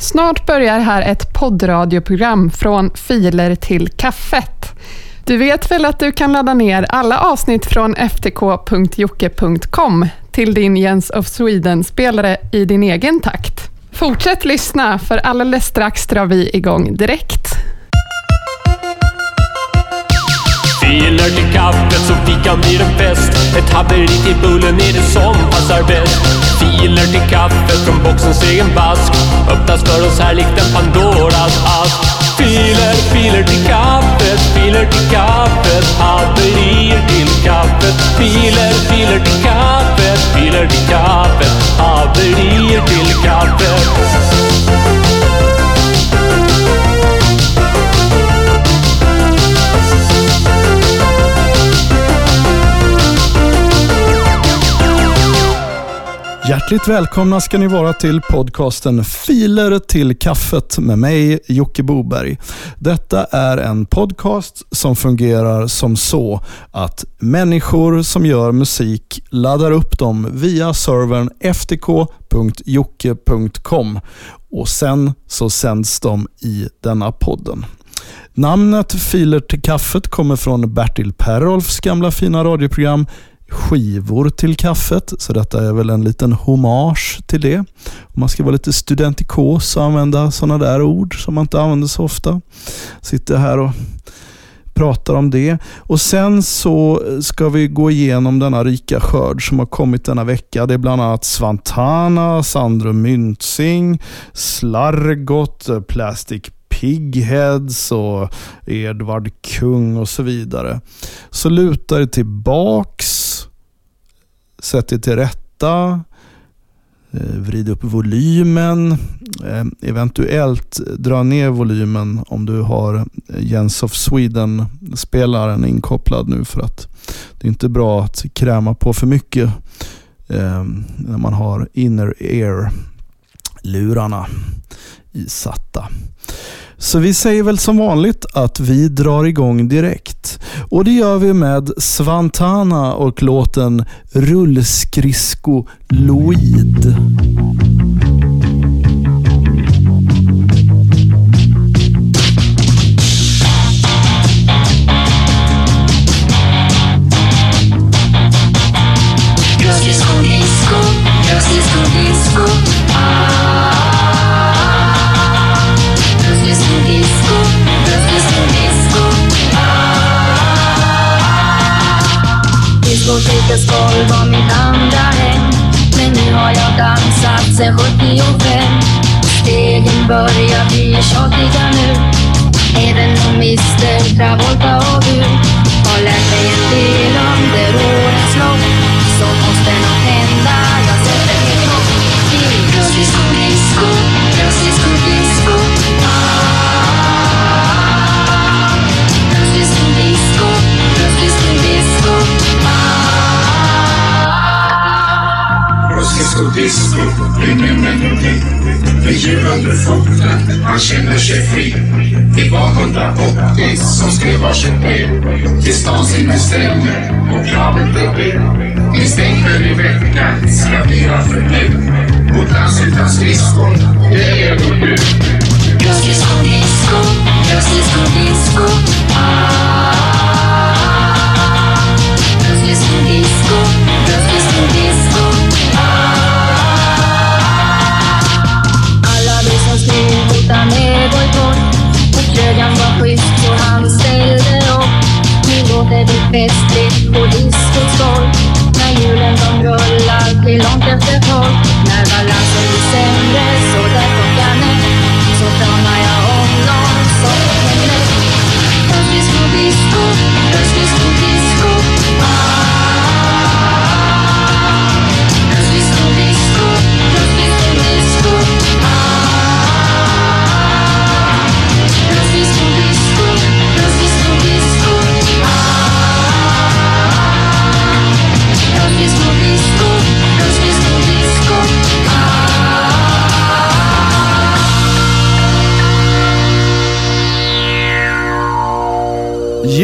Snart börjar här ett poddradioprogram från filer till kaffet. Du vet väl att du kan ladda ner alla avsnitt från ftk.jocke.com till din Jens of Sweden-spelare i din egen takt. Fortsätt lyssna, för alldeles strax drar vi igång direkt. Filer till kaffet så fikan blir en fest. Ett haveri till bullen är det som passar bäst. Filer till kaffet från boxens egen bask. Öppnas för oss här likt en Pandoras ask. Filer, filer till kaffet, filer till kaffet. Haverier till kaffet. Filer, filer till kaffet, filer till kaffet. Hjärtligt välkomna ska ni vara till podcasten Filer till kaffet med mig Jocke Boberg. Detta är en podcast som fungerar som så att människor som gör musik laddar upp dem via servern ftk.jocke.com och sen så sänds de i denna podden. Namnet Filer till kaffet kommer från Bertil Perolfs gamla fina radioprogram skivor till kaffet, så detta är väl en liten hommage till det. Om man ska vara lite studentikos och använda sådana där ord som man inte använder så ofta. Sitter här och pratar om det. Och Sen så ska vi gå igenom denna rika skörd som har kommit denna vecka. Det är bland annat Svantana, Sandro Myntzing, Slargot, Plastic Pigheads och Edvard Kung och så vidare. Så luta er tillbaks, sätt dig till rätta, eh, vrid upp volymen, eh, eventuellt dra ner volymen om du har eh, Jens of Sweden-spelaren inkopplad nu för att det är inte bra att kräma på för mycket när man har inner ear-lurarna isatta. Så vi säger väl som vanligt att vi drar igång direkt. Och det gör vi med Svantana och låten Rullskridsko Loid. Diskotekets golv var mitt andra hem. Men nu har jag dansat sen 75 Stegen börjar bli tjatiga nu. Även om Mr Travolta och du har lärt mig en del under årens lopp så måste nåt hända, jag sätter mitt hopp till Rullskridsko, ah. disco disco, ingen melodi Med under foten, man känner sig fri Vi var 180 som skrev varsitt brev Till stans industrier och kravet blev det Ni stänger i veckan, ska vi ha förbud Mot dans utan skridskor, det är vår bud. Just disco, rullskridsko, disco ah. Just disco, rullskridsko, disco disco. Stod med bojkott och krögan var schysst så han ställde upp. Nu låter det festligt på diskons golv. När hjulen de rullar till långt efter tolv. När balansen blir sämre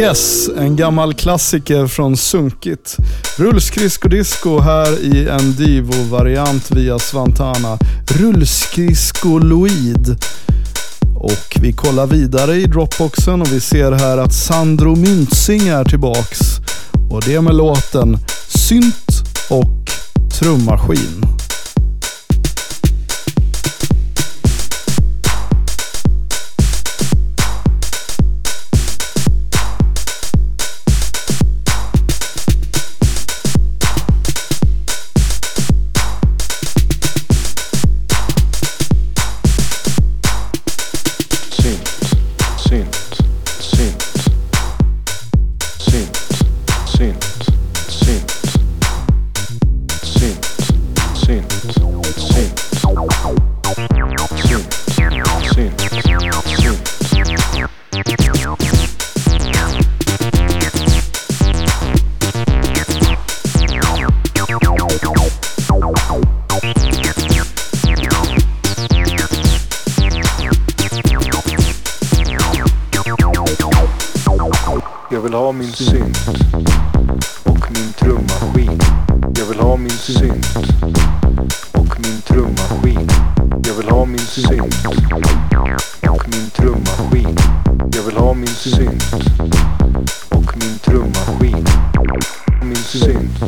Yes, en gammal klassiker från Sunkigt. Rullskridskodisco här i en Divo-variant via Svantana. Rullskridskoloid. Och vi kollar vidare i Dropboxen och vi ser här att Sandro Myntzing är tillbaks. Och det med låten Synt och trummaskin. Synt och min trummaskin. Jag vill ha min synt och min trummaskin. Min synt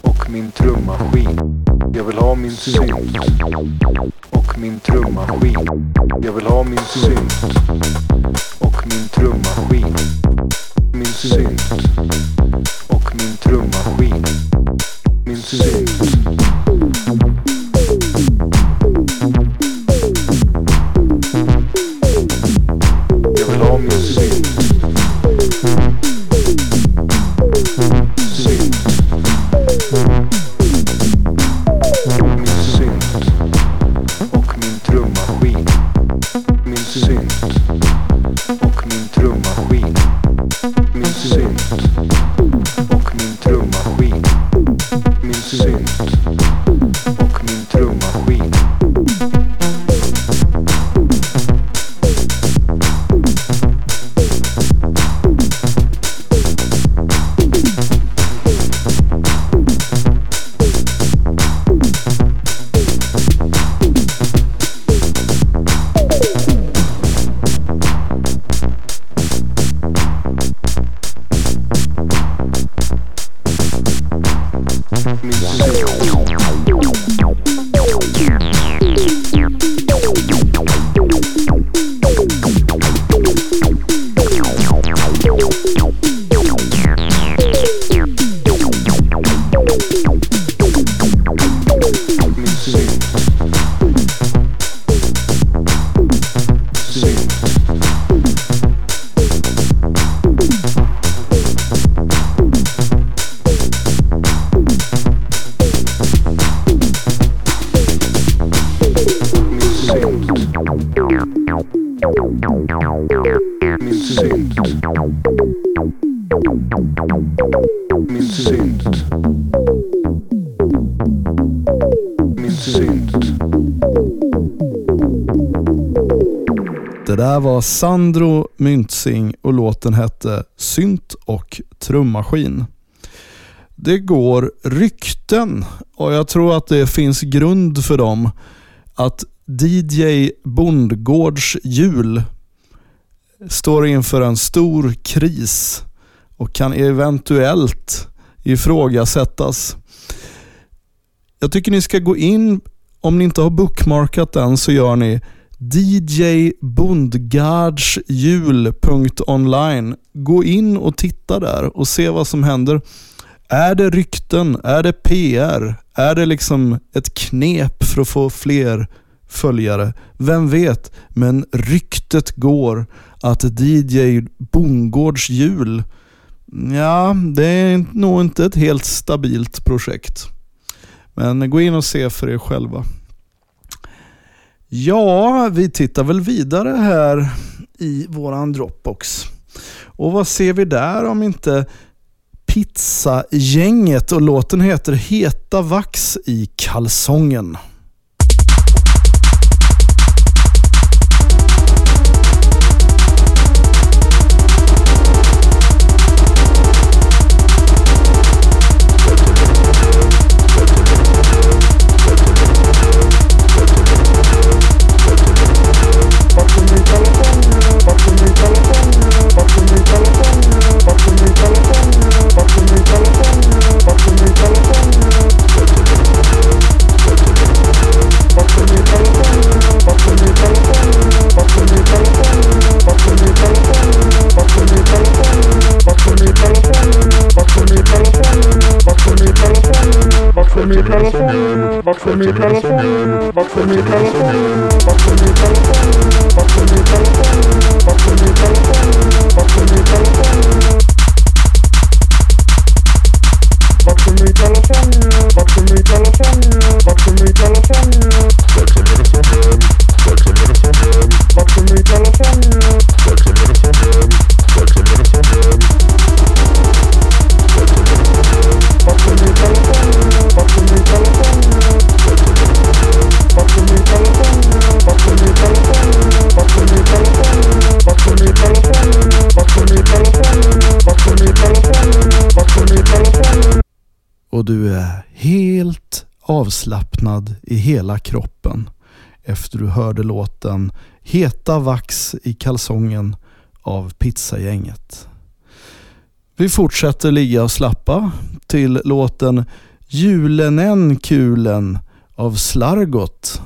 och min trummaskin. Jag vill ha min synt och min trummaskin. Jag vill ha min synt me to. Min synt. Min synt. Det där var Sandro Myntzing och låten hette Synt och trummaskin. Det går rykten och jag tror att det finns grund för dem att DJ Bondgårds jul står inför en stor kris och kan eventuellt ifrågasättas. Jag tycker ni ska gå in, om ni inte har bookmarkat den så gör ni djbondgardsjul.online. Gå in och titta där och se vad som händer. Är det rykten? Är det PR? Är det liksom ett knep för att få fler följare? Vem vet? Men ryktet går att DJ Bondgårds jul, ja, det är nog inte ett helt stabilt projekt. Men gå in och se för er själva. Ja, vi tittar väl vidare här i våran Dropbox. Och vad ser vi där om inte Pizzagänget och låten heter Heta vax i kalsongen. California, Box California, Box California, Box California, Box California. Och du är helt avslappnad i hela kroppen efter du hörde låten Heta vax i kalsongen av Pizzagänget. Vi fortsätter ligga och slappa till låten Julenen kulen av Slargot.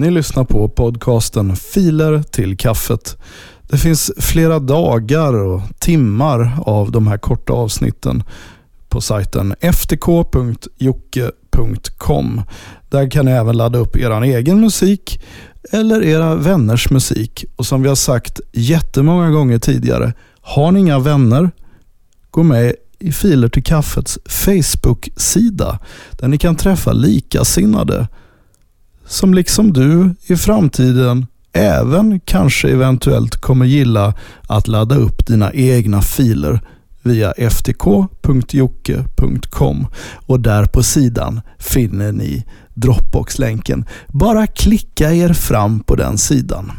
Ni lyssnar på podcasten Filer till kaffet. Det finns flera dagar och timmar av de här korta avsnitten på sajten ftk.jocke.com. Där kan ni även ladda upp er egen musik eller era vänners musik. Och som vi har sagt jättemånga gånger tidigare, har ni inga vänner, gå med i Filer till kaffets Facebook-sida där ni kan träffa likasinnade som liksom du i framtiden även kanske eventuellt kommer gilla att ladda upp dina egna filer via ftk.jocke.com och där på sidan finner ni Dropbox-länken. Bara klicka er fram på den sidan.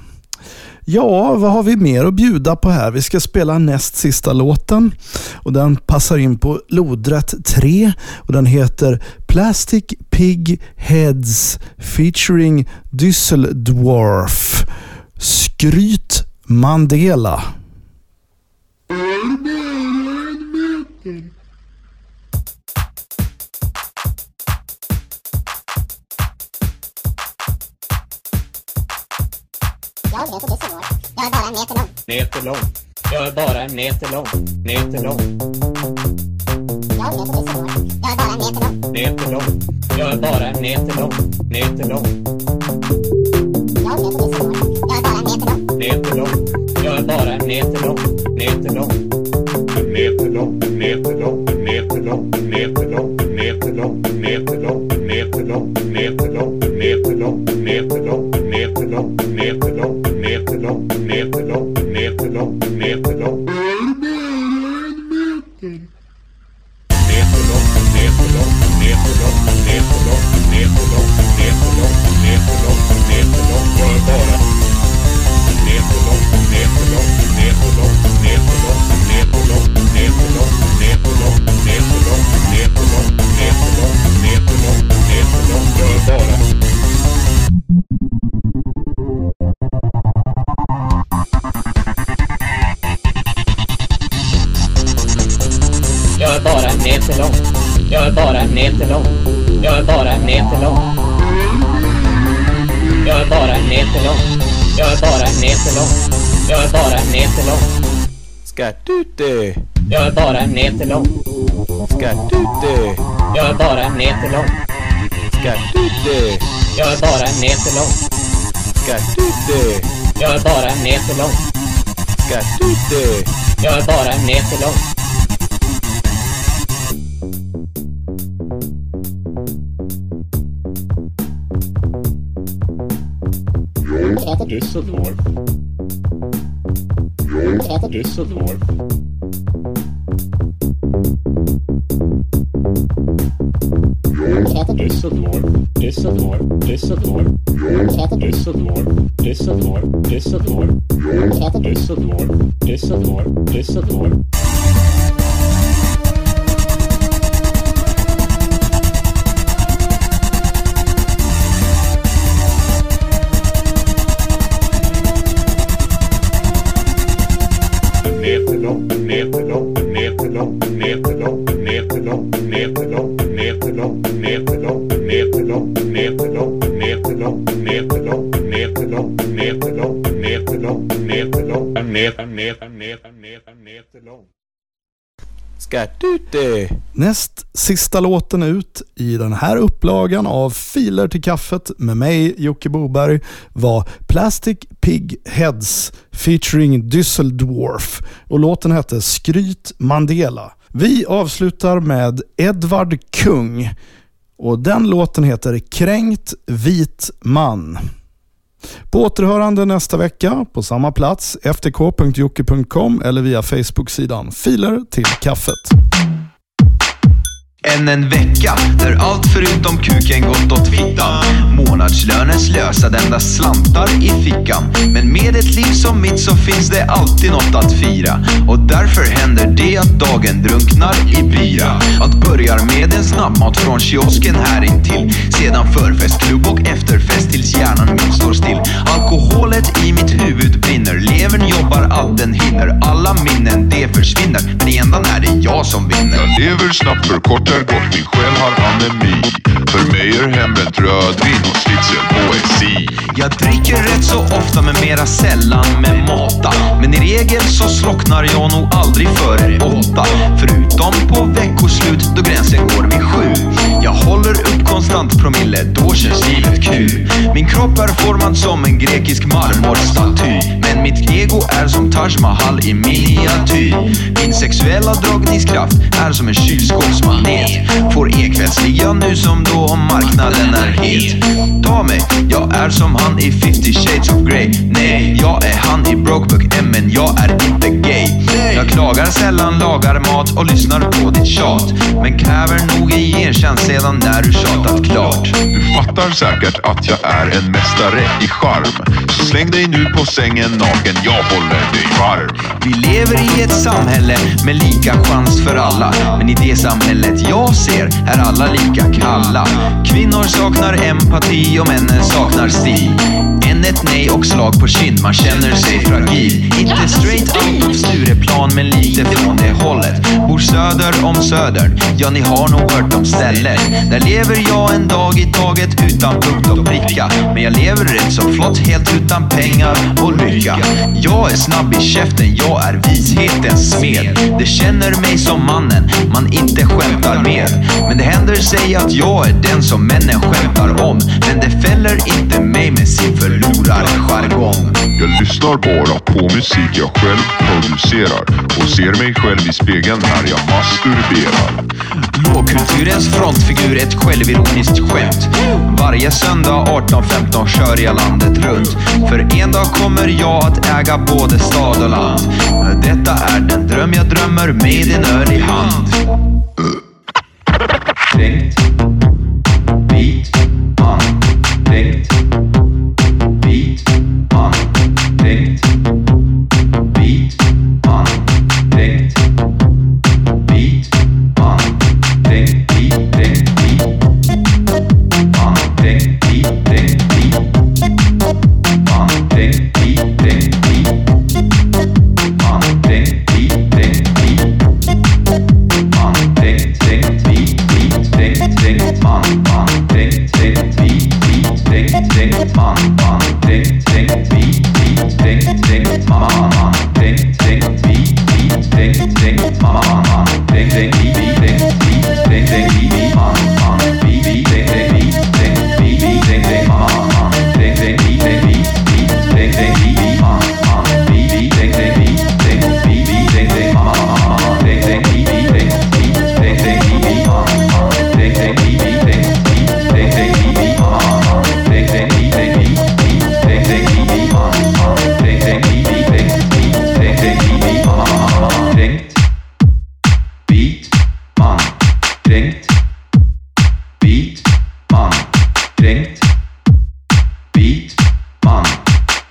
Ja, vad har vi mer att bjuda på här? Vi ska spela näst sista låten och den passar in på lodrätt 3 och den heter Plastic Pig Heads featuring Düsseldorf. Skryt Mandela. Jag heter Düsseldorf. Jag är bara en meter lång. meter lång. Jag är bara en meter lång, meter lång, Jag är heter Düsseldorf. Jag är bara en meter lång. meter lång. Jag är bara en meter lång, meter lång, Jag är heter Düsseldorf. Jag är bara en meter lång. meter lång. Jag är bara en meter lång, meter lång. En meter lång, en meter lång, en meter lång, en meter lång, en meter lång, en meter lång, en meter lång, en meter lång, en meter lång, en meter lång, en meter lång, en meter lång, en meter lång, meterlång, meterlång, meterlång, meterlång. Meterlång, meterlång, meterlång, meterlång, meterlång, meterlång, meterlång. Skatute, Jag är bara en meter lång. skatute, Jag är bara en meter lång. skatute, Jag är bara en meter lång. skatute, Jag är bara en meter lång. skatute. Jag är bara en meter lång. Düsseldorf. Düsseldorf. Düsseldorf. Düsseldorf. Düsseldorf. Düsseldorf. Düsseldorf. Düsseldorf. Düsseldorf. Düsseldorf. Düsseldorf. En meter, meter, meter, meter, meter lång. Skatute. Näst sista låten ut i den här upplagan av Filer till kaffet med mig Jocke Boberg var Plastic Pig Heads featuring Düsseldorf och låten hette Skryt Mandela. Vi avslutar med Edvard Kung och den låten heter Kränkt vit man. På återhörande nästa vecka på samma plats, ftk.jocke.com eller via Facebook-sidan Filer till kaffet. Än en vecka där allt förutom kuken gått åt fittan. Månadslönen slösad, endast slantar i fickan. Men med ett liv som mitt så finns det alltid något att fira. Och därför händer det att dagen drunknar i bira. Allt börjar med en snabbmat från kiosken här intill. Sedan förfest, klubb och efterfest tills hjärnan min står still. Alkoholet i mitt huvud brinner. Lever jobbar allt den hinner. Alla minnen det försvinner. Men ändan är det jag som vinner. Jag lever snabbt, förkortar gott, min själ har anemi. För mig är hembränt rödvin och slitsel poesi. Jag dricker rätt så ofta men mera sällan med mata. Men i regel så slocknar jag nog aldrig före åtta. Förutom på veckoslut då gränsen går vid sju. Jag håller upp konstant promille, då känns livet kul. Min kropp är formad som en grekisk marmorstaty. Men mitt ego är som Taj Mahal i miniatyr. Min sexuella dragningskraft är som en kylskåpsmagnet. Får ekvällsligga nu som då om marknaden är het. Ta mig, jag är som han i 50 shades of Grey. Nej, jag är han i Brokeback M men jag är inte. Jag klagar sällan, lagar mat och lyssnar på ditt tjat. Men kräver nog i gentjänst sedan när du tjatat klart. Du fattar säkert att jag är en mästare i charm. Så släng dig nu på sängen naken, jag håller dig varm. Vi lever i ett samhälle med lika chans för alla. Men i det samhället jag ser är alla lika kalla. Kvinnor saknar empati och männen saknar stil. Än ett nej och slag på kind, man känner sig fragil. Inte straight out of Stureplan men lite från det hållet. Bor söder om södern, ja ni har nog hört om stället. Där lever jag en dag i taget utan punkt och pricka. Men jag lever rätt så flott, helt utan pengar och lycka. Jag är snabb i käften, jag är vishetens smed. Det känner mig som mannen man inte skämtar med. Men det händer sig att jag är den som männen skämtar om. Men det fäller inte mig med sin förlust förlorarjargong. Jag lyssnar bara på musik jag själv producerar och ser mig själv i spegeln när jag masturberar. Lågkulturens frontfigur, ett självironiskt skämt. Varje söndag 18.15 kör jag landet runt. För en dag kommer jag att äga både stad och land. Detta är den dröm jag drömmer med en öl i hand.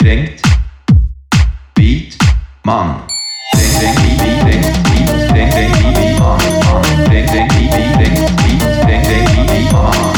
Kränkt. Vit. Man. Kränkt, kränkt, vit, vit, kränkt, vit, kränkt, kränkt, vit, vit, man, man. Kränkt, kränkt, vit, vit, kränkt, vit, kränkt, kränkt, vit, vit, man.